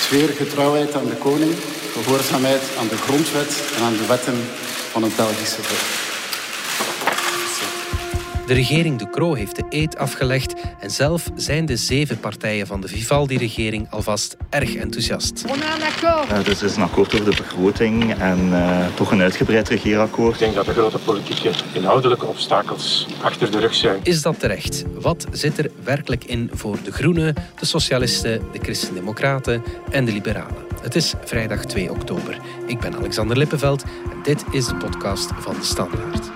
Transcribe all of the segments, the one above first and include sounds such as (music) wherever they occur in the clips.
tweede getrouwheid aan de koning, gehoorzaamheid aan de grondwet en aan de wetten van het Belgische volk. De regering De Croo heeft de eed afgelegd en zelf zijn de zeven partijen van de Vivaldi-regering alvast erg enthousiast. Uh, dus er is een akkoord over de begroting en uh, toch een uitgebreid regeerakkoord. Ik denk dat de grote politieke inhoudelijke obstakels achter de rug zijn. Is dat terecht? Wat zit er werkelijk in voor de Groenen, de Socialisten, de Christen-Democraten en de Liberalen? Het is vrijdag 2 oktober. Ik ben Alexander Lippenveld en dit is de podcast van de Standaard.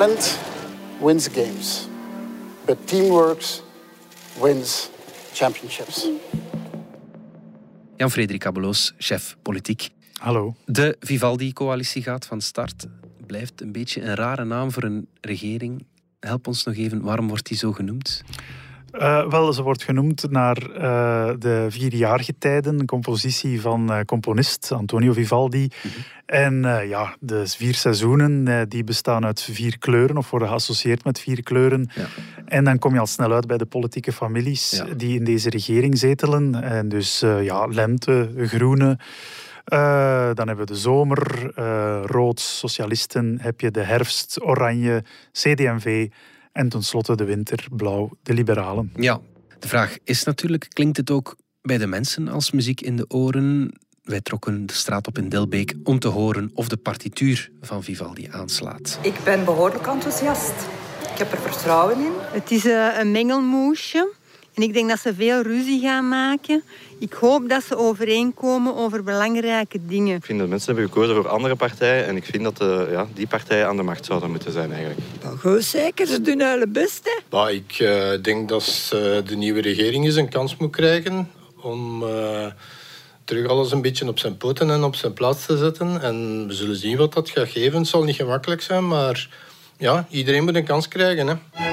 Talent wins games, but teamwork wins championships. Jan-Frederik Abeloos, chef politiek. Hallo. De Vivaldi-coalitie gaat van start. Blijft een beetje een rare naam voor een regering. Help ons nog even, waarom wordt die zo genoemd? Uh, wel, ze wordt genoemd naar uh, de vierjaargetijden, een compositie van uh, componist Antonio Vivaldi. Mm -hmm. En ja, de vier seizoenen die bestaan uit vier kleuren of worden geassocieerd met vier kleuren. Ja. En dan kom je al snel uit bij de politieke families ja. die in deze regering zetelen. En dus ja, lente, groene. dan hebben we de zomer, rood, socialisten. Heb je de herfst, oranje, CD&V. En tenslotte de winter, blauw, de liberalen. Ja, de vraag is natuurlijk, klinkt het ook bij de mensen als muziek in de oren? Wij trokken de straat op in Dilbeek om te horen of de partituur van Vivaldi aanslaat. Ik ben behoorlijk enthousiast. Ik heb er vertrouwen in. Het is uh, een mengelmoesje. En ik denk dat ze veel ruzie gaan maken. Ik hoop dat ze overeenkomen over belangrijke dingen. Ik vind dat mensen hebben gekozen voor andere partijen. En ik vind dat de, ja, die partijen aan de macht zouden moeten zijn eigenlijk. Maar goed zeker, ze doen het beste. Maar ik uh, denk dat uh, de nieuwe regering eens een kans moet krijgen om uh, terug alles een beetje op zijn poten en op zijn plaats te zetten. En we zullen zien wat dat gaat geven. Het zal niet gemakkelijk zijn, maar ja, iedereen moet een kans krijgen. Hè.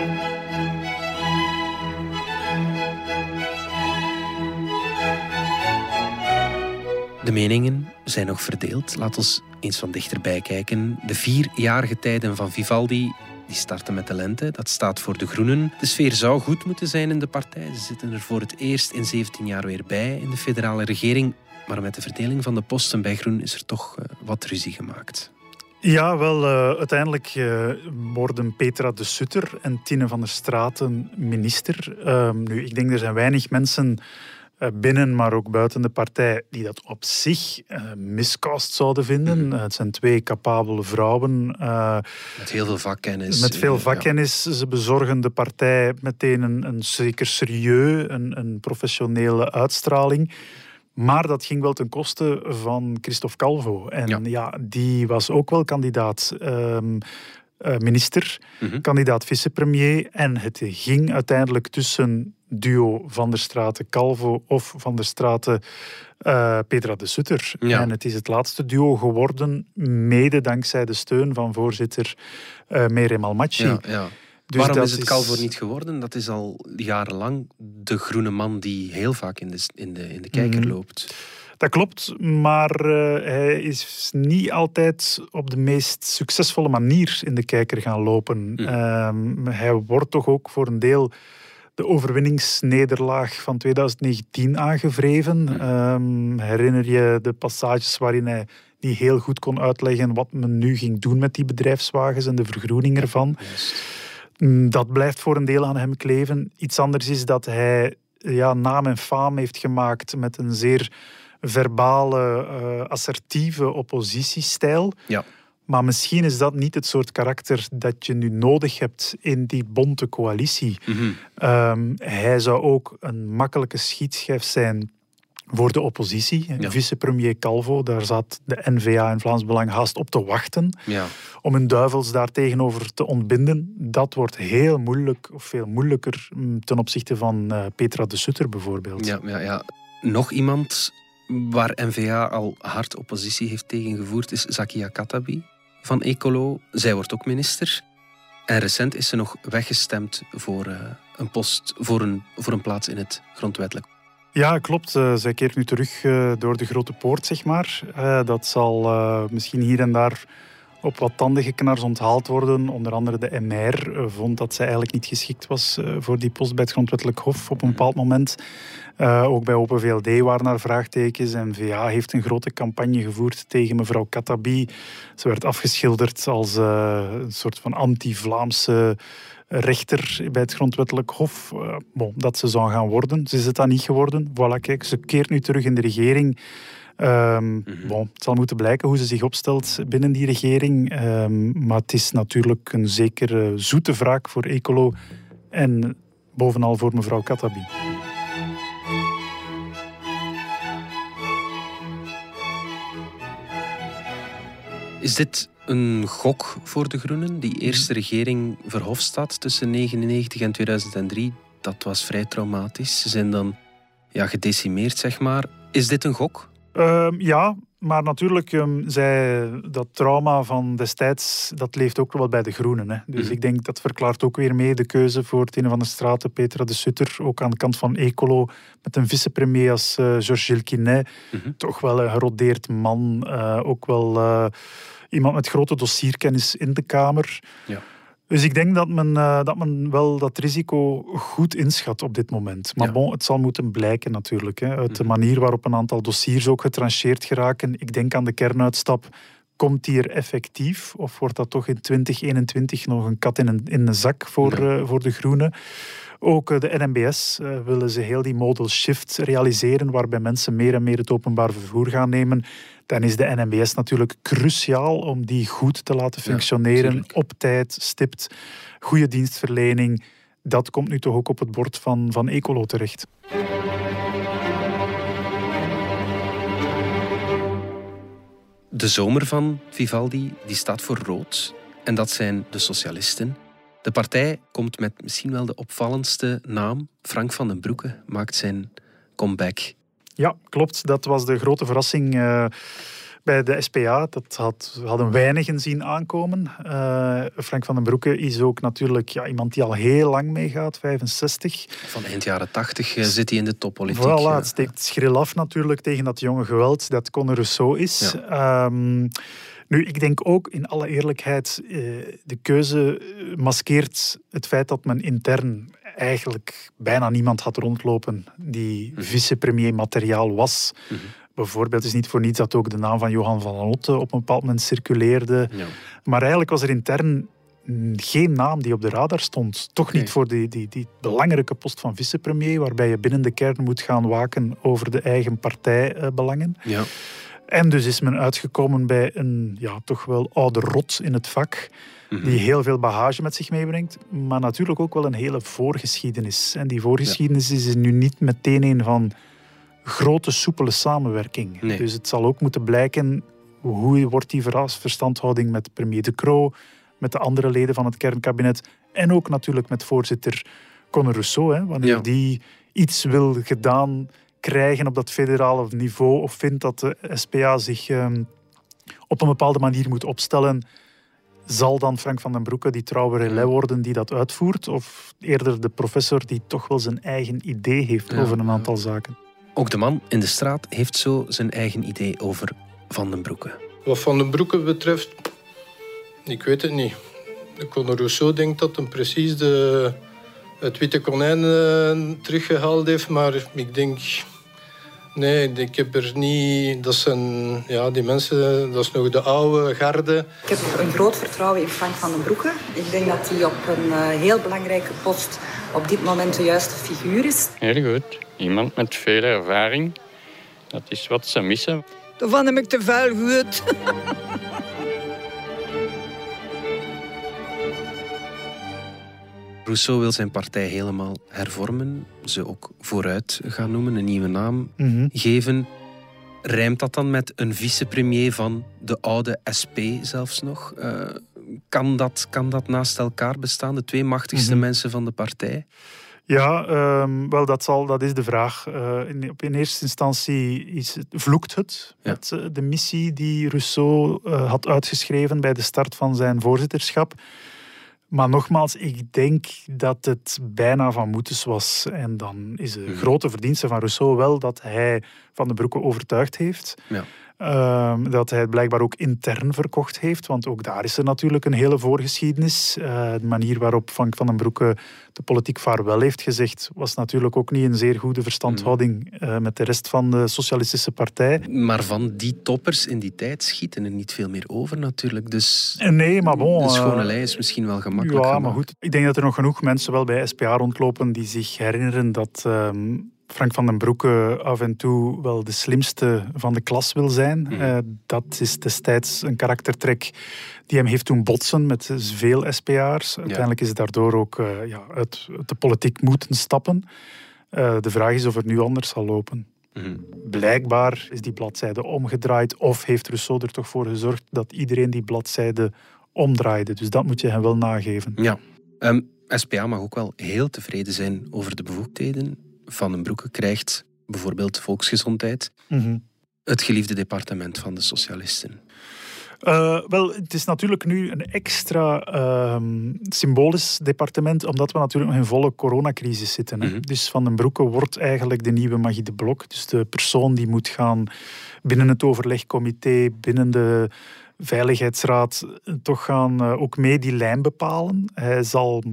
De meningen zijn nog verdeeld. Laat ons eens van dichterbij kijken. De vierjarige tijden van Vivaldi die starten met de lente. Dat staat voor de Groenen. De sfeer zou goed moeten zijn in de partij. Ze zitten er voor het eerst in 17 jaar weer bij in de federale regering. Maar met de verdeling van de posten bij Groen is er toch uh, wat ruzie gemaakt. Ja, wel, uh, uiteindelijk uh, worden Petra de Sutter en Tine van der Straten minister. Uh, nu, ik denk er zijn weinig mensen binnen, maar ook buiten de partij, die dat op zich uh, miscast zouden vinden. Mm. Uh, het zijn twee capabele vrouwen. Uh, met heel veel vakkennis. Met veel vakkennis. Ja. Ze bezorgen de partij meteen een, een zeker serieus, een, een professionele uitstraling. Maar dat ging wel ten koste van Christophe Calvo. En ja, ja die was ook wel kandidaat. Um, uh, minister, mm -hmm. kandidaat vicepremier. En het ging uiteindelijk tussen duo Van der Straten Calvo of Van der Straten uh, Petra de Sutter. Ja. En het is het laatste duo geworden, mede dankzij de steun van voorzitter uh, Merem Almachi. Ja, ja. Dus Waarom is het Calvo niet geworden? Dat is al jarenlang de groene man die heel vaak in de, in de, in de kijker mm -hmm. loopt. Dat klopt, maar uh, hij is niet altijd op de meest succesvolle manier in de kijker gaan lopen. Mm. Um, hij wordt toch ook voor een deel de overwinningsnederlaag van 2019 aangevreven. Mm. Um, herinner je de passages waarin hij niet heel goed kon uitleggen wat men nu ging doen met die bedrijfswagens en de vergroening ervan? Yes. Dat blijft voor een deel aan hem kleven. Iets anders is dat hij ja, naam en faam heeft gemaakt met een zeer verbale, uh, assertieve oppositiestijl. Ja. Maar misschien is dat niet het soort karakter dat je nu nodig hebt in die bonte coalitie. Mm -hmm. um, hij zou ook een makkelijke schietschijf zijn voor de oppositie. Ja. Vicepremier Calvo, daar zat de N-VA en Vlaams Belang haast op te wachten. Ja. Om hun duivels daar tegenover te ontbinden. Dat wordt heel moeilijk, of veel moeilijker mm, ten opzichte van uh, Petra de Sutter bijvoorbeeld. Ja, ja, ja. Nog iemand waar N-VA al hard oppositie heeft tegengevoerd is Zakia Katabi van Ecolo. Zij wordt ook minister. En recent is ze nog weggestemd voor uh, een post, voor een, voor een plaats in het grondwettelijk Ja, klopt. Uh, zij keert nu terug uh, door de grote poort, zeg maar. Dat zal misschien hier en daar op wat tanden geknars onthaald worden. Onder andere de MR vond dat zij eigenlijk niet geschikt was voor die post bij het Grondwettelijk Hof op een bepaald moment. ook bij Open VLD waren er vraagtekens. En VA heeft een grote campagne gevoerd tegen mevrouw Katabi. Ze werd afgeschilderd als een soort van anti-Vlaamse rechter bij het Grondwettelijk Hof. Dat ze zou gaan worden. Ze is het dan niet geworden. Voilà, kijk, ze keert nu terug in de regering. Um, bon, het zal moeten blijken hoe ze zich opstelt binnen die regering. Um, maar het is natuurlijk een zekere zoete wraak voor Ecolo en bovenal voor mevrouw Katabi. Is dit een gok voor de Groenen. Die eerste regering Verhofstadt tussen 1999 en 2003, dat was vrij traumatisch. Ze zijn dan ja, gedecimeerd, zeg maar. Is dit een gok? Uh, ja, maar natuurlijk, um, zij, dat trauma van destijds, dat leeft ook wel bij de Groenen. Hè. Dus mm. ik denk dat verklaart ook weer mee de keuze voor het een van de straten, Petra de Sutter, ook aan de kant van Ecolo, met een vicepremier als uh, Georges Gilquinet. Mm -hmm. Toch wel een gerodeerd man, uh, ook wel... Uh, iemand met grote dossierkennis in de Kamer. Ja. Dus ik denk dat men, uh, dat men wel dat risico goed inschat op dit moment. Maar bon, het zal moeten blijken natuurlijk. Hè, uit de mhm. manier waarop een aantal dossiers ook getrancheerd geraken. Ik denk aan de kernuitstap. Komt die er effectief? Of wordt dat toch in 2021 nog een kat in een, in een zak voor, ja. uh, voor de Groenen? Ook eh, de NMBS uh, willen ze heel die modal shift realiseren, waarbij mensen meer en meer het openbaar vervoer gaan nemen dan is de NMBS natuurlijk cruciaal om die goed te laten functioneren, op tijd, stipt, goede dienstverlening. Dat komt nu toch ook op het bord van, van Ecolo terecht. De zomer van Vivaldi die staat voor rood. En dat zijn de socialisten. De partij komt met misschien wel de opvallendste naam. Frank van den Broeke maakt zijn comeback. Ja, klopt. Dat was de grote verrassing uh, bij de SPA. Dat had, hadden weinigen zien aankomen. Uh, Frank van den Broeke is ook natuurlijk ja, iemand die al heel lang meegaat, 65. Van eind jaren 80 uh, eh, zit hij in de toppolitiek. Voilà, het steekt schril af natuurlijk tegen dat jonge geweld dat Conor Rousseau is. Ja. Um, nu, ik denk ook in alle eerlijkheid, de keuze maskeert het feit dat men intern eigenlijk bijna niemand had rondlopen die mm vicepremier materiaal was. Mm -hmm. Bijvoorbeeld is niet voor niets dat ook de naam van Johan van Lotte op een bepaald moment circuleerde. Ja. Maar eigenlijk was er intern geen naam die op de radar stond. Toch niet voor die, die, die belangrijke post van vicepremier, waarbij je binnen de kern moet gaan waken over de eigen partijbelangen. Ja. En dus is men uitgekomen bij een ja, toch wel oude rot in het vak. Mhm. Die heel veel bagage met zich meebrengt, maar natuurlijk ook wel een hele voorgeschiedenis. En die voorgeschiedenis is nu niet meteen een van grote, soepele samenwerking. Dus het zal ook moeten blijken hoe wordt die verstandhouding met premier De Croo, met de andere leden van het kernkabinet en ook natuurlijk met voorzitter Conor Rousseau. Hè, wanneer die iets wil gedaan krijgen op dat federale niveau of vindt dat de SPA zich um, op een bepaalde manier moet opstellen zal dan Frank van den Broeke die trouwe relais worden die dat uitvoert? Of eerder de professor die toch wel zijn eigen idee heeft over een aantal zaken? Ook de man in de straat heeft zo zijn eigen idee over Van den Broeke. Wat Van den Broeke betreft, ik weet het niet. Conor Rousseau denkt dat hem precies de, het witte konijn uh, teruggehaald heeft, maar ik denk Nee, ik heb er niet... Dat zijn... Ja, die mensen, dat is nog de oude garde. Ik heb een groot vertrouwen in Frank van den Broeke. Ik denk dat hij op een uh, heel belangrijke post op dit moment de juiste figuur is. Heel goed. Iemand met veel ervaring. Dat is wat ze missen. Daarvan heb ik te veel goed. (laughs) Rousseau wil zijn partij helemaal hervormen, ze ook vooruit gaan noemen, een nieuwe naam mm geven. Rijmt dat dan met een vicepremier van de oude SP zelfs nog? Uh, kan, dat, kan dat naast elkaar bestaan, de twee machtigste mm -hmm. mensen van de partij? Ja, um, wel, dat, zal, dat is de vraag. Uh, in, op in eerste instantie is het, vloekt het ja. met uh, de missie die Rousseau had uitgeschreven bij de start van zijn voorzitterschap. Maar nogmaals, ik denk dat het bijna van Moetes was. En dan is de grote verdienste van Rousseau wel dat hij Van den Broeke overtuigd heeft. Ja. Ehm, dat hij het blijkbaar ook intern verkocht heeft. Want ook daar is er natuurlijk een hele voorgeschiedenis. Uh, de manier waarop Frank van den Broeke de politiek vaarwel heeft gezegd, was natuurlijk ook niet een zeer goede verstandhouding uh, met de rest van de Socialistische Partij. Maar van die toppers in die tijd schieten er niet veel meer over natuurlijk. Dus eh, nee, maar bon, de schone lei is misschien wel gemakkelijk. Ja, maar goed. Ik denk dat er nog genoeg mensen wel bij SPA rondlopen die zich herinneren dat. Uh, Frank van den Broeke af en toe wel de slimste van de klas wil zijn. Mm. Uh, dat is destijds een karaktertrek die hem heeft doen botsen met veel SPA'ers. Uiteindelijk is het daardoor ook uh, ja, uit, de politiek moeten stappen. Uh, de vraag is of het nu anders zal lopen. Mm. Blijkbaar is die bladzijde omgedraaid of heeft Rousseau er toch voor gezorgd dat iedereen die bladzijde omdraaide. Dus dat moet je hem wel nageven. Ja. Um, SPA mag ook wel heel tevreden zijn over de bevoegdheden van den Broeke krijgt bijvoorbeeld volksgezondheid, mm het geliefde departement van de socialisten. Uh, wel, het is natuurlijk nu een extra uh, symbolisch departement, omdat we natuurlijk nog in volle coronacrisis zitten. Mm Dus Van den Broeke wordt eigenlijk de nieuwe Magie de Blok. Dus de persoon die moet gaan binnen het overlegcomité, binnen de Veiligheidsraad, toch gaan uh, ook mee die lijn bepalen. Hij zal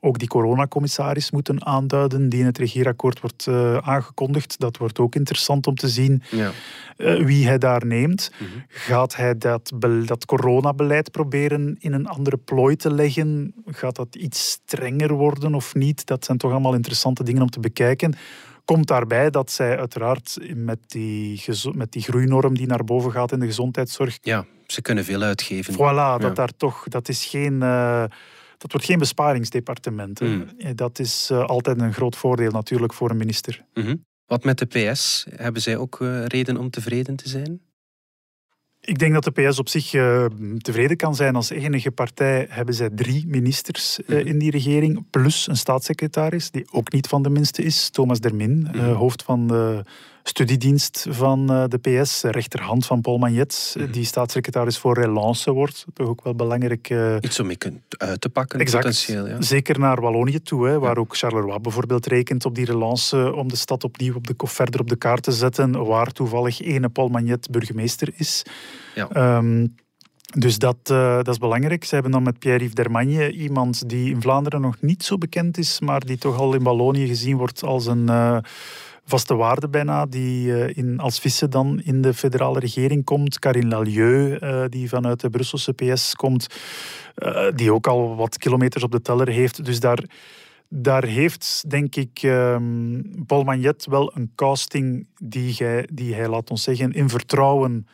ook die coronacommissaris moeten aanduiden die in het regeerakkoord wordt uh, aangekondigd. Dat wordt ook interessant om te zien ja. uh, wie hij daar neemt. Mm -hmm. Gaat hij dat, dat coronabeleid proberen in een andere plooi te leggen? Gaat dat iets strenger worden of niet? Dat zijn toch allemaal interessante dingen om te bekijken. Komt daarbij dat zij uiteraard met die, met die groeinorm die naar boven gaat in de gezondheidszorg. Ja, ze kunnen veel uitgeven. Voilà, ja. dat daar toch, dat is geen. Uh, dat wordt geen besparingsdepartement. Mm. Dat is uh, altijd een groot voordeel natuurlijk voor een minister. Mm -hmm. Wat met de PS? Hebben zij ook uh, reden om tevreden te zijn? Ik denk dat de PS op zich uh, tevreden kan zijn. Als enige partij hebben zij drie ministers uh, mm -hmm. in die regering, plus een staatssecretaris, die ook niet van de minste is, Thomas Dermin, mm -hmm. uh, hoofd van de studiedienst van de PS, rechterhand van Paul Magnet, Mhm. die staatssecretaris voor relance wordt. Toch ook wel belangrijk. Iets om mee uit te pakken, exact. potentieel. Ja. Zeker naar Wallonië toe, hè, waar ja. ook Charleroi bijvoorbeeld rekent op die relance om de stad opnieuw op de, verder op de kaart te zetten, waar toevallig ene Paul Magnet burgemeester is. Ja. Um, dus dat, uh, dat is belangrijk. Ze hebben dan met Pierre-Yves Dermagne iemand die in Vlaanderen nog niet zo bekend is, maar die toch al in Wallonië gezien wordt als een uh, vaste waarde bijna, die uh, in, als vissen dan in de federale regering komt. Karin Lalieu, die vanuit de Brusselse PS komt, die ook al wat kilometers op de teller heeft. Dus daar daar heeft, denk ik, um, Paul Magnet wel een casting die hij, die hij, laat ons zeggen, in vertrouwen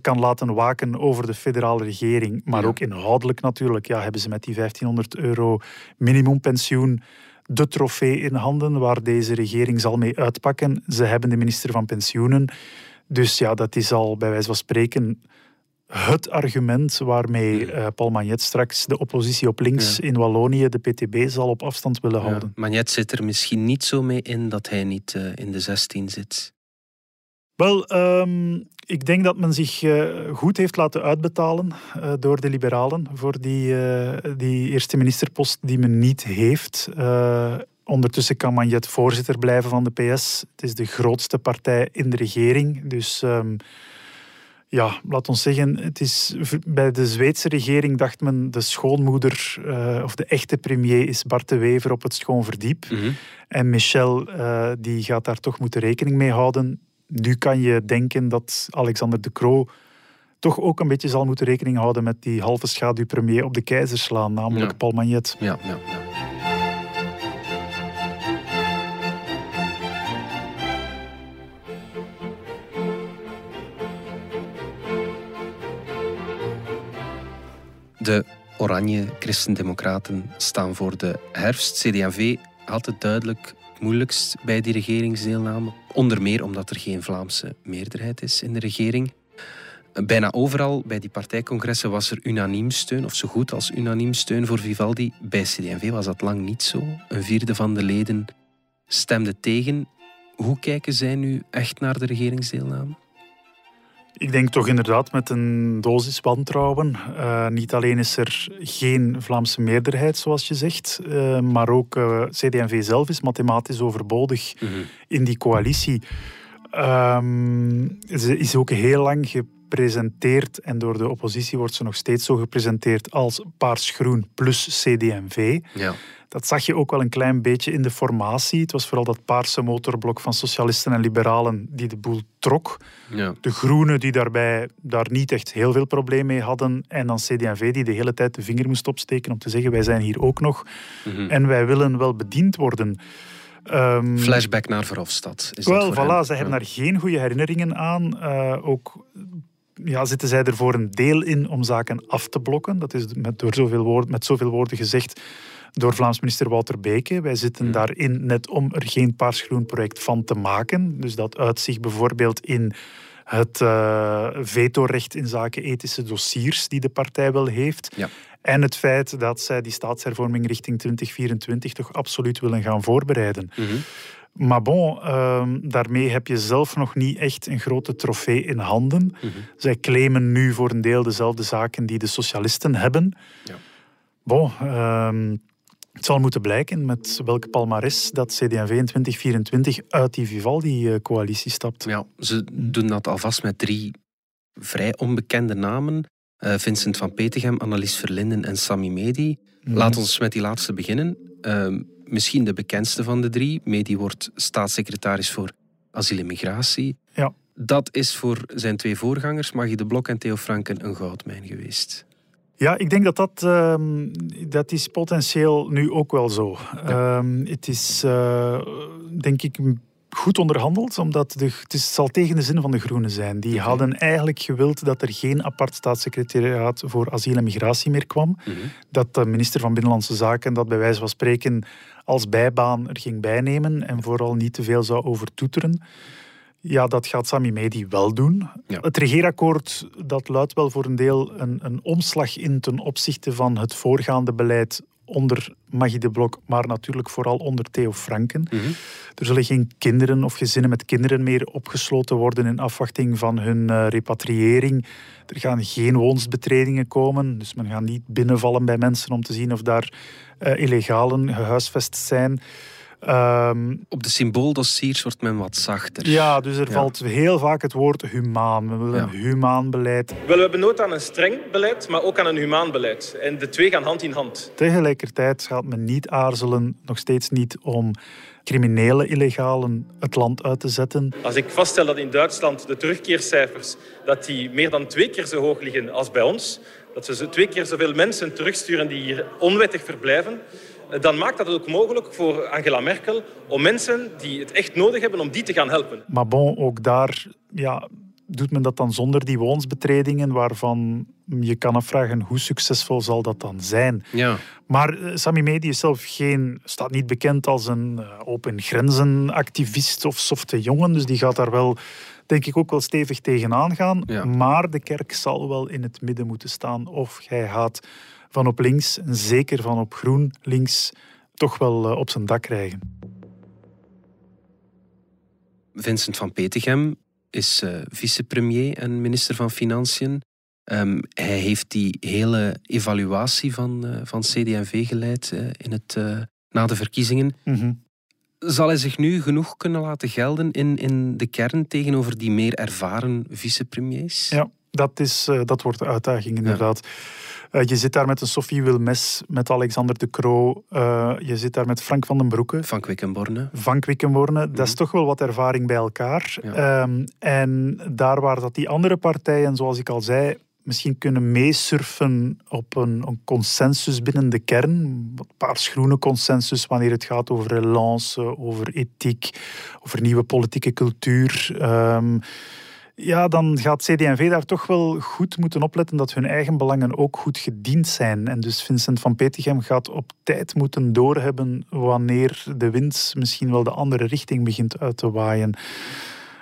kan laten waken over de federale regering. Maar ja. ook inhoudelijk natuurlijk. Ja, hebben ze met die 1500 euro minimumpensioen de trofee in handen waar deze regering zal mee uitpakken. Ze hebben de minister van Pensioenen. Dus ja, dat is al bij wijze van spreken het argument waarmee uh, Paul Magnet straks de oppositie op links ja. in Wallonië, de PTB, zal op afstand willen ja. houden. Magnet zit er misschien niet zo mee in dat hij niet uh, in de 16 zit. Wel, um, ik denk dat men zich uh, goed heeft laten uitbetalen door de liberalen voor die, die eerste ministerpost die men niet heeft. Ondertussen kan Magnet voorzitter blijven van de PS. Het is de grootste partij in de regering, dus... Um, ja, laat ons zeggen, het is, bij de Zweedse regering dacht men de schoonmoeder of de echte premier is Bart de Wever op het schoonverdiep. Mm -hmm. En Michel die gaat daar toch moeten rekening mee houden. Nu kan je denken dat Alexander de Croo toch ook een beetje zal moeten rekening houden met die halve schaduwpremier op de keizerslaan, namelijk ja. Paul Magnet. Ja, ja, ja. De Oranje Christendemocraten staan voor de herfst. CD&V had het duidelijk moeilijkst bij die regeringsdeelname. Onder meer omdat er geen Vlaamse meerderheid is in de regering. Bijna overal bij die partijcongressen was er unaniem steun, of zo goed als unaniem steun voor Vivaldi. Bij CD&V was dat lang niet zo. Een vierde van de leden stemde tegen. Hoe kijken zij nu echt naar de regeringsdeelname? Ik denk toch inderdaad met een dosis wantrouwen. Uh, niet alleen is er geen Vlaamse meerderheid, zoals je zegt, uh, maar ook uh, CD&V zelf is mathematisch overbodig mm -hmm. in die coalitie. Um, ze is ook heel lang gepresenteerd en door de oppositie wordt ze nog steeds zo gepresenteerd als paars-groen plus CD&V. Ja. Dat zag je ook wel een klein beetje in de formatie. Het was vooral dat paarse motorblok van socialisten en liberalen die de boel trok. Ja. De groenen die daarbij daar niet echt heel veel probleem mee hadden. En dan CD&V die de hele tijd de vinger moest opsteken om te zeggen wij zijn hier ook nog. Mm -hmm. En wij willen wel bediend worden. Um, Flashback naar Verhofstadt. Is wel, dat voilà, ze hebben daar geen goede herinneringen aan. Uh, ook ja, zitten zij er voor een deel in om zaken af te blokken. Dat is met, door zoveel woord, met zoveel woorden gezegd door Vlaams minister Wouter Beke. Wij zitten Hmm. daarin net om er geen paars-groen project van te maken. Dus dat uitzicht bijvoorbeeld in het uh, vetorecht in zaken ethische dossiers die de partij wel heeft. Ja. En het feit dat zij die staatshervorming richting 2024 toch absoluut willen gaan voorbereiden. Mhm. Maar bon, uh, daarmee heb je zelf nog niet echt een grote trofee in handen. Mhm. Zij claimen nu voor een deel dezelfde zaken die de socialisten hebben. Ja. Bon, uh, het zal moeten blijken met welke palmares dat CD&V in 2024 uit die Vivaldi-coalitie stapt. Ja, ze doen dat alvast met drie vrij onbekende namen. Uh, Vincent van Petegem, Annelies Verlinden en Sami Medi. Mhm. Laat ons met die laatste beginnen. Uh, misschien de bekendste van de drie. Medi wordt staatssecretaris voor asiel en migratie. Ja. Dat is voor zijn twee voorgangers, Maggie de Blok en Theo Franken, een goudmijn geweest. Ja, ik denk dat dat, um, dat is potentieel nu ook wel zo. Ja. Um, het is, uh, denk ik, goed onderhandeld, omdat de, het, is, het zal tegen de zin van de Groenen zijn. Die okay. hadden eigenlijk gewild dat er geen apart staatssecretariaat voor asiel en migratie meer kwam. Mm -hmm. Dat de minister van Binnenlandse Zaken dat bij wijze van spreken als bijbaan er ging bijnemen en vooral niet te veel zou overtoeteren. Ja, dat gaat Sami Medi wel doen. Ja. Het regeerakkoord dat luidt wel voor een deel een, een omslag in ten opzichte van het voorgaande beleid onder Maggie de Blok, maar natuurlijk vooral onder Theo Franken. Mm -hmm. Er zullen geen kinderen of gezinnen met kinderen meer opgesloten worden in afwachting van hun uh, repatriëring. Er gaan geen woonsbetredingen komen, dus men gaat niet binnenvallen bij mensen om te zien of daar uh, illegalen gehuisvest zijn. Um, Op de symbooldossiers wordt men wat zachter. Ja, dus er ja. valt heel vaak het woord humaan. We willen ja. een humaan beleid. Wel, we hebben nood aan een streng beleid, maar ook aan een humaan beleid. En de twee gaan hand in hand. Tegelijkertijd gaat men niet aarzelen, nog steeds niet, om criminele illegalen het land uit te zetten. Als ik vaststel dat in Duitsland de terugkeercijfers dat die meer dan twee keer zo hoog liggen als bij ons, dat ze twee keer zoveel mensen terugsturen die hier onwettig verblijven, dan maakt dat het ook mogelijk voor Angela Merkel om mensen die het echt nodig hebben, om die te gaan helpen. Maar bon, ook daar ja, doet men dat dan zonder die woonsbetredingen, waarvan je kan afvragen hoe succesvol zal dat dan zijn. Ja. Maar uh, Sami Medi is zelf geen, staat niet bekend als een uh, open grenzen activist of softe jongen, dus die gaat daar wel denk ik ook wel stevig tegenaan gaan. Ja. Maar de kerk zal wel in het midden moeten staan of hij gaat van op links en zeker van op groen links toch wel uh, op zijn dak krijgen. Vincent van Petegem is uh, vicepremier en minister van Financiën. Um, hij heeft die hele evaluatie van, uh, van CD&V geleid in het, na de verkiezingen. Mm -hmm. Zal hij zich nu genoeg kunnen laten gelden in, in de kern tegenover die meer ervaren vicepremiers? Ja, dat, is, dat wordt de uitdaging inderdaad. Ja. Uh, je zit daar met een Sophie Wilmes, met Alexander de Croo. Uh, je zit daar met Frank van den Broeke. Van Quickenborne. Van Quickenborne. Mm -hmm. Dat is toch wel wat ervaring bij elkaar. Ja. Um, en daar waar dat die andere partijen, zoals ik al zei, misschien kunnen meesurfen op een, een, consensus binnen de kern. Een paarsgroene consensus wanneer het gaat over relance, over ethiek, over nieuwe politieke cultuur. Um, ja, dan gaat CD&V daar toch wel goed moeten opletten dat hun eigen belangen ook goed gediend zijn. En dus Vincent van Petegem gaat op tijd moeten doorhebben wanneer de wind misschien wel de andere richting begint uit te waaien.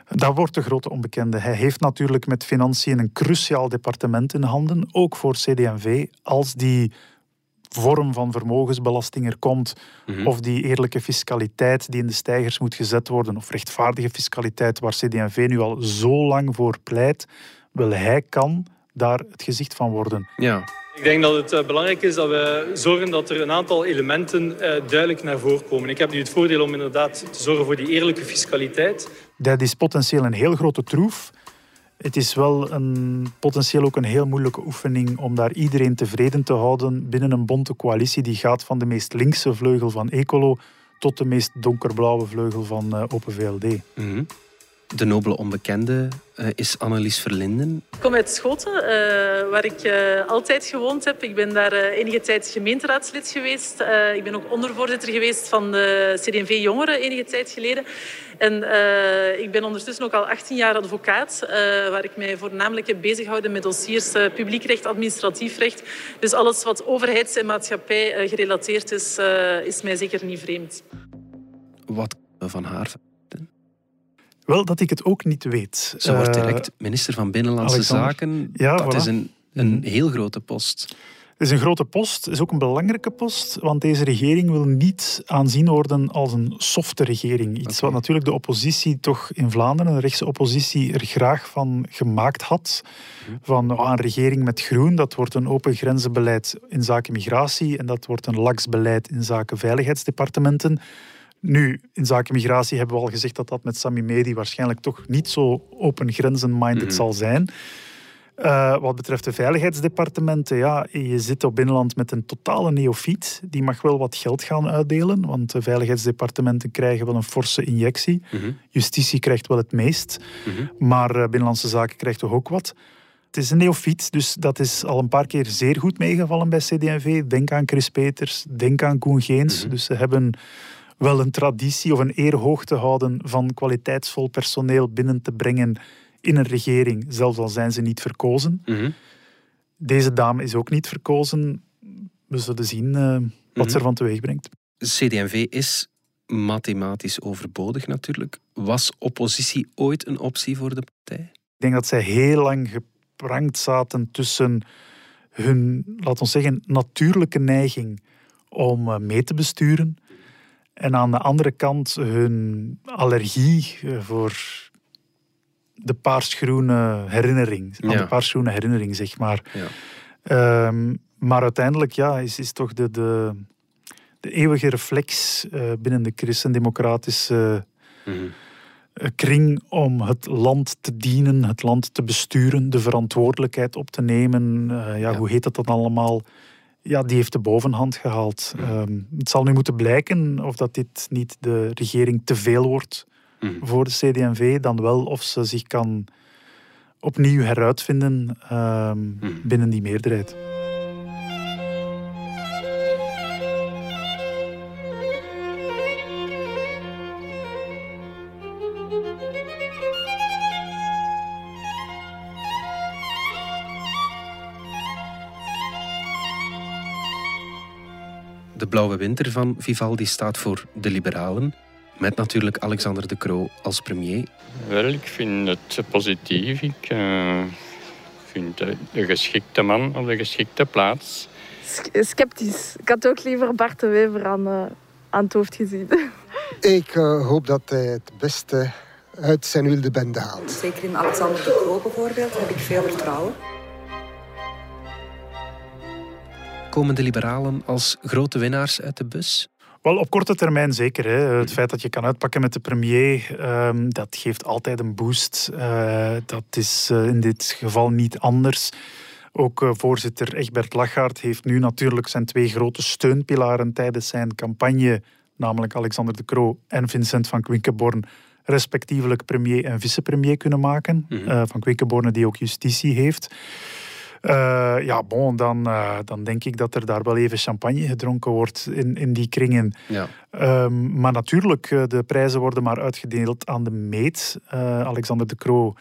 Dat wordt de grote onbekende. Hij heeft natuurlijk met financiën een cruciaal departement in handen, ook voor CD&V. Als die vorm van vermogensbelasting er komt, Mhm. mm -hmm. of die eerlijke fiscaliteit die in de stijgers moet gezet worden, of rechtvaardige fiscaliteit waar CD&V nu al zo lang voor pleit, Wel, hij kan daar het gezicht van worden. Ja. Ik denk dat het eh, belangrijk is dat we zorgen dat er een aantal elementen eh, duidelijk naar voren komen. Ik heb nu het voordeel om inderdaad te zorgen voor die eerlijke fiscaliteit. Dat is potentieel een heel grote troef. Het is wel een, potentieel ook een heel moeilijke oefening om daar iedereen tevreden te houden binnen een bonte coalitie die gaat van de meest linkse vleugel van Ecolo tot de meest donkerblauwe vleugel van uh, Open VLD. Mhm. De nobele onbekende uh, is Annelies Verlinden. Ik kom uit Schoten, uh, waar ik uh, altijd gewoond heb. Ik ben daar enige tijd gemeenteraadslid geweest. ik ben ook ondervoorzitter geweest van de CD&V Jongeren enige tijd geleden. En ik ben ondertussen ook al 18 jaar advocaat, waar ik mij voornamelijk heb bezighouden met dossiers publiekrecht, administratief recht. Dus alles wat overheids- en maatschappij gerelateerd is, is mij zeker niet vreemd. Wat van haar wel, dat ik het ook niet weet. Ze wordt eh, direct minister van Binnenlandse Alexander. Zaken. Ja, dat is een, een mhm. heel grote post. Het is een grote post, het is ook een belangrijke post, want deze regering wil niet aanzien worden als een softe regering. Iets wat natuurlijk de oppositie toch in Vlaanderen, de rechtse oppositie, er graag van gemaakt had. Mhm. Van oh, een regering met groen, dat wordt een open grenzenbeleid in zaken migratie en dat wordt een laks beleid in zaken veiligheidsdepartementen. Nu, in zaken migratie hebben we al gezegd dat dat met Sami Medi waarschijnlijk toch niet zo open grenzen-minded mhm. zal zijn. Uh, wat betreft de veiligheidsdepartementen, ja, je zit op binnenland met een totale neofiet. Die mag wel wat geld gaan uitdelen, want de veiligheidsdepartementen krijgen wel een forse injectie. Mhm. Justitie krijgt wel het meest, mhm. maar uh, Binnenlandse Zaken krijgt toch ook wat. Het is een neofiet, dus dat is al een paar keer zeer goed meegevallen bij CD&V. Denk aan Chris Peters, denk aan Koen Geens. Dus ze hebben wel een traditie of een eer hoog te houden van kwaliteitsvol personeel binnen te brengen in een regering, zelfs al zijn ze niet verkozen. Mhm. Deze dame is ook niet verkozen. We zullen zien uh, wat mm ze ervan teweeg brengt. CD&V is mathematisch overbodig natuurlijk. Was oppositie ooit een optie voor de partij? Ik denk dat zij heel lang geprankt zaten tussen hun, laten we zeggen, natuurlijke neiging om eh, mee te besturen en aan de andere kant hun allergie eh, voor de paarsgroene herinnering. Aan de paarsgroene herinnering, zeg maar. Ja. Ehm, maar uiteindelijk ja, is, is toch de, de, de eeuwige reflex uh, binnen de christendemocratische mm kring om het land te dienen, het land te besturen, de verantwoordelijkheid op te nemen. ja, ja, Hoe heet dat dan allemaal? ja, die heeft de bovenhand gehaald. Ehm, het zal nu moeten blijken of dat dit niet de regering te veel wordt mm. voor de CD&V, dan wel of ze zich kan opnieuw heruitvinden uh, binnen die meerderheid. De Blauwe Winter van Vivaldi staat voor de liberalen. Met natuurlijk Alexander de Croo als premier. Wel, ik vind het positief. Ik uh, vind de, de geschikte man op de geschikte plaats. Sceptisch. Ik had ook liever Bart de Wever aan, uh, aan het hoofd gezien. (laughs) Ik uh, hoop dat hij het beste uit zijn wilde bende haalt. Zeker in Alexander de Croo bijvoorbeeld heb ik veel vertrouwen. Komen de liberalen als grote winnaars uit de bus? Wel, op korte termijn zeker. Hè. Het feit dat je kan uitpakken met de premier, um, dat geeft altijd een boost. Uh, dat is uh, in dit geval niet anders. Ook uh, voorzitter Egbert Lachaert heeft nu natuurlijk zijn twee grote steunpilaren tijdens zijn campagne, namelijk Alexander de Croo en Vincent van Quinkenborn, respectievelijk premier en vicepremier kunnen maken. Mm -hmm. van Quinkenborn die ook justitie heeft. Uh, ja, bon, dan, uh, dan denk ik dat er daar wel even champagne gedronken wordt in, in die kringen. Ja. Um, maar natuurlijk, uh, de prijzen worden maar uitgedeeld aan de meet. Alexander de Croo,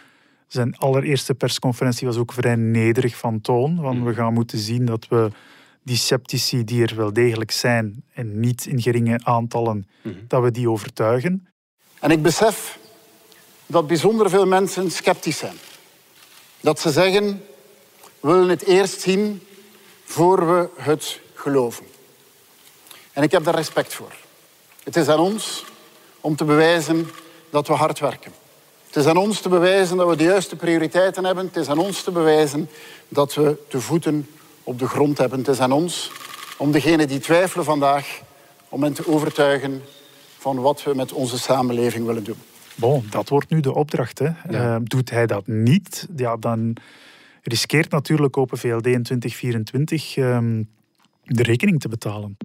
zijn allereerste persconferentie was ook vrij nederig van toon. Want mm. we gaan moeten zien dat we die sceptici die er wel degelijk zijn en niet in geringe aantallen, mm. dat we die overtuigen. En ik besef dat bijzonder veel mensen sceptisch zijn. Dat ze zeggen, willen het eerst zien voor we het geloven. En ik heb daar respect voor. Het is aan ons om te bewijzen dat we hard werken. Het is aan ons te bewijzen dat we de juiste prioriteiten hebben. Het is aan ons te bewijzen dat we de voeten op de grond hebben. Het is aan ons om degenen die twijfelen vandaag, om hen te overtuigen van wat we met onze samenleving willen doen. Bon, dat wordt nu de opdracht. Hè. Uh, doet hij dat niet, ja, dan riskeert natuurlijk Open VLD in 2024 uh, de rekening te betalen.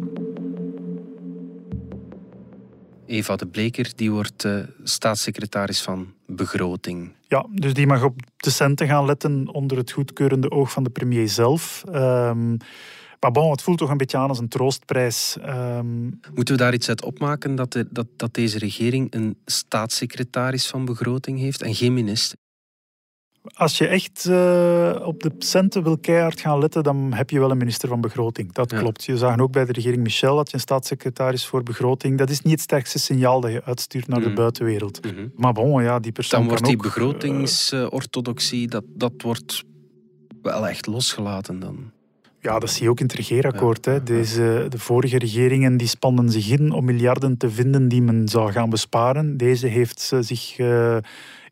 Eva de Bleker die wordt uh, staatssecretaris van Begroting. Ja, dus die mag op de centen gaan letten onder het goedkeurende oog van de premier zelf. Um, maar bon, het voelt toch een beetje aan als een troostprijs. Um... Moeten we daar iets uit opmaken dat, de, dat, dat deze regering een staatssecretaris van begroting heeft en geen minister? Als je echt uh, op de centen wil keihard gaan letten, dan heb je wel een minister van Begroting. Dat ja. klopt. Je zag ook bij de regering Michel dat je een staatssecretaris voor Begroting. Dat is niet het sterkste signaal dat je uitstuurt naar mm. de buitenwereld. Mm -hmm. Maar bon, ja, die persoon Dan wordt die ook, begrotingsorthodoxie, dat, dat wordt wel echt losgelaten dan. Ja, dat zie je ook in het regeerakkoord. Hè. Deze, de vorige regeringen die spannen zich in om miljarden te vinden die men zou gaan besparen. Deze heeft zich uh,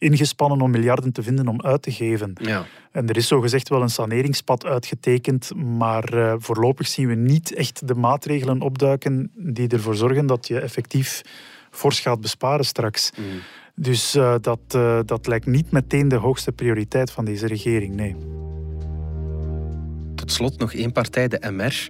ingespannen om miljarden te vinden om uit te geven. Ja. En er is zogezegd wel een saneringspad uitgetekend, maar uh, voorlopig zien we niet echt de maatregelen opduiken die ervoor zorgen dat je effectief fors gaat besparen straks. Mm. Dus uh, dat, dat lijkt niet meteen de hoogste prioriteit van deze regering, nee. Tot slot nog één partij, de MR.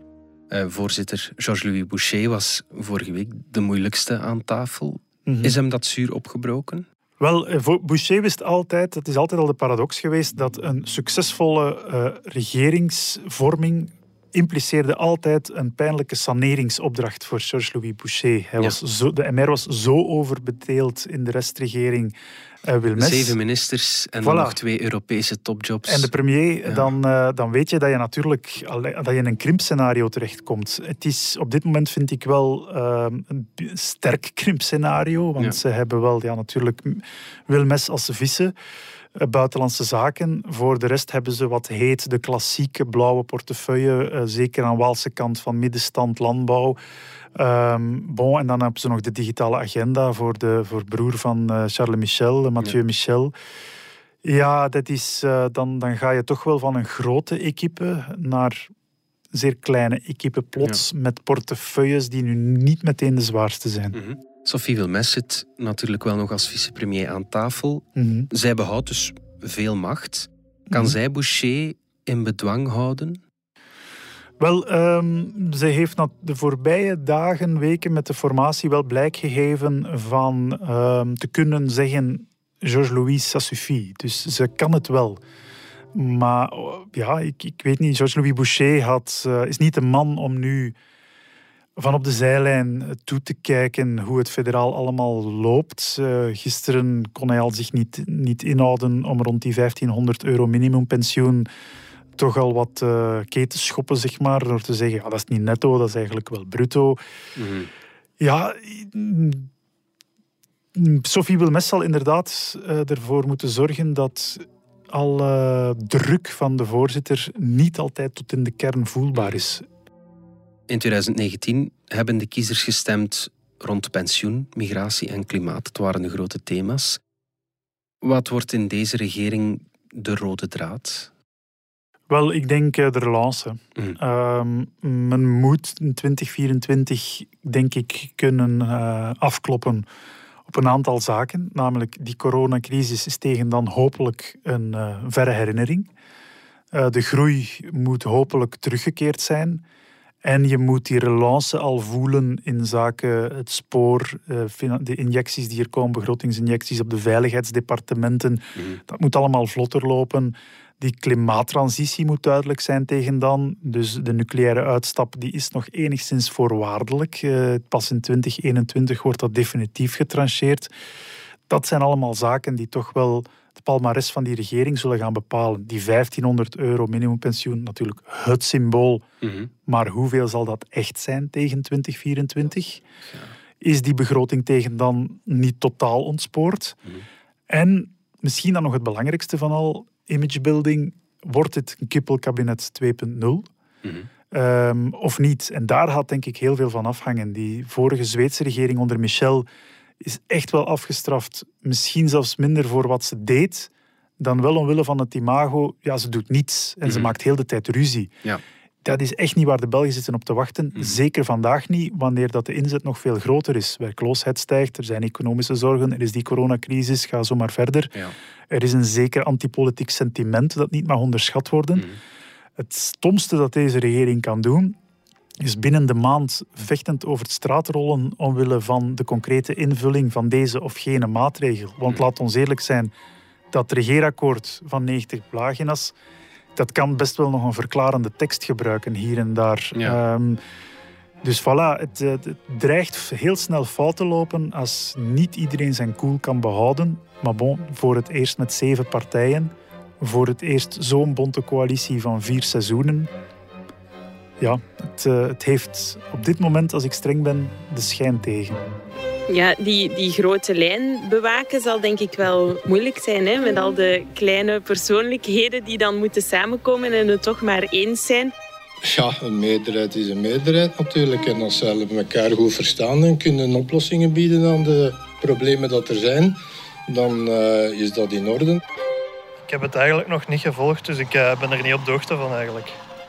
Uh, voorzitter Georges-Louis Boucher was vorige week de moeilijkste aan tafel. Mm -hmm. Is hem dat zuur opgebroken? Wel, Boucher wist altijd, het is altijd al de paradox geweest, dat een succesvolle uh, regeringsvorming impliceerde altijd een pijnlijke saneringsopdracht voor Georges-Louis Boucher. Hij was zo, de MR was zo overbedeeld in de restregering. Uh, Wilmes. Zeven ministers en voilà. dan nog twee Europese topjobs. En de premier, ja. dan, uh, dan weet je dat je natuurlijk dat je in een krimpscenario terechtkomt. Het is op dit moment, vind ik wel, uh, een sterk krimpscenario. Want ja. ze hebben wel ja, natuurlijk Wilmes als vissen buitenlandse zaken. Voor de rest hebben ze wat heet de klassieke blauwe portefeuille, uh, zeker aan Waalse kant van middenstand landbouw. Um, bon, en dan hebben ze nog de digitale agenda voor de voor broer van uh, Charles Michel, Mathieu ja. Michel. Ja, dat is, uh, dan, dan ga je toch wel van een grote equipe naar zeer kleine equipe plots ja. met portefeuilles die nu niet meteen de zwaarste zijn. Mm -hmm. Sophie Wilmes zit natuurlijk wel nog als vicepremier aan tafel. Mm -hmm. Zij behoudt dus veel macht. Kan mm -hmm. zij Boucher in bedwang houden? Wel, um, ze heeft de voorbije dagen, weken met de formatie wel blijk gegeven van um, te kunnen zeggen Georges-Louis, ça suffit. Dus ze kan het wel. Maar ja, ik, ik weet niet, Georges-Louis Boucher had, uh, is niet de man om nu van op de zijlijn toe te kijken hoe het federaal allemaal loopt. Uh, gisteren kon hij al zich niet, niet inhouden om rond die 1500 euro minimumpensioen toch al wat uh, ketens schoppen, zeg maar, door te zeggen, ja, dat is niet netto, dat is eigenlijk wel bruto. Mm -hmm. Ja, Sophie Wilmes zal inderdaad uh, ervoor moeten zorgen dat alle druk van de voorzitter niet altijd tot in de kern voelbaar is. In 2019 hebben de kiezers gestemd rond pensioen, migratie en klimaat. Het waren de grote thema's. Wat wordt in deze regering de rode draad? Wel, ik denk de relance. Mm. Uh, men moet in 2024, denk ik, kunnen uh, afkloppen op een aantal zaken. Namelijk, die coronacrisis is tegen dan hopelijk een uh, verre herinnering. De groei moet hopelijk teruggekeerd zijn. En je moet die relance al voelen in zaken het spoor, de injecties die er komen, begrotingsinjecties op de veiligheidsdepartementen. Mm. Dat moet allemaal vlotter lopen. Die klimaattransitie moet duidelijk zijn tegen dan. Dus de nucleaire uitstap die is nog enigszins voorwaardelijk. Uh, pas in 2021 wordt dat definitief getrancheerd. Dat zijn allemaal zaken die toch wel het palmares van die regering zullen gaan bepalen. Die 1500 euro minimumpensioen, natuurlijk het symbool. Mm -hmm. Maar hoeveel zal dat echt zijn tegen 2024? Ja. Is die begroting tegen dan niet totaal ontspoord? Mm -hmm. En misschien dan nog het belangrijkste van al, imagebuilding, wordt het een kippelkabinet 2.0 mm -hmm. um, of niet? En daar had denk ik heel veel van afhangen. Die vorige Zweedse regering onder Michel is echt wel afgestraft. Misschien zelfs minder voor wat ze deed, dan wel omwille van het imago. Ja, ze doet niets en ze Mhm. maakt heel de tijd ruzie. Ja. Dat is echt niet waar de Belgen zitten op te wachten. Mhm. Zeker vandaag niet, wanneer dat de inzet nog veel groter is. Werkloosheid stijgt, er zijn economische zorgen, er is die coronacrisis, ga zo maar verder. Ja. Er is een zeker antipolitiek sentiment dat niet mag onderschat worden. Mhm. Het stomste dat deze regering kan doen, is binnen de maand vechtend over het straatrollen omwille van de concrete invulling van deze of gene maatregel. Want laat ons eerlijk zijn, dat regeerakkoord van 90 pagina's, dat kan best wel nog een verklarende tekst gebruiken hier en daar. Ja. Ehm, dus voilà, het, eh, het dreigt heel snel fout te lopen als niet iedereen zijn koel kan behouden. Maar bon, voor het eerst met zeven partijen, voor het eerst zo'n bonte coalitie van vier seizoenen. Ja, het, eh, het heeft op dit moment, als ik streng ben, de schijn tegen. Ja, die, die grote lijn bewaken zal denk ik wel moeilijk zijn. Hè? Met al de kleine persoonlijkheden die dan moeten samenkomen en het toch maar eens zijn. Ja, een meerderheid is een meerderheid natuurlijk. En als ze elkaar goed verstaan en kunnen oplossingen bieden aan de problemen dat er zijn, dan eh, is dat in orde. Ik heb het eigenlijk nog niet gevolgd, dus ik eh, ben er niet op de hoogte van eigenlijk.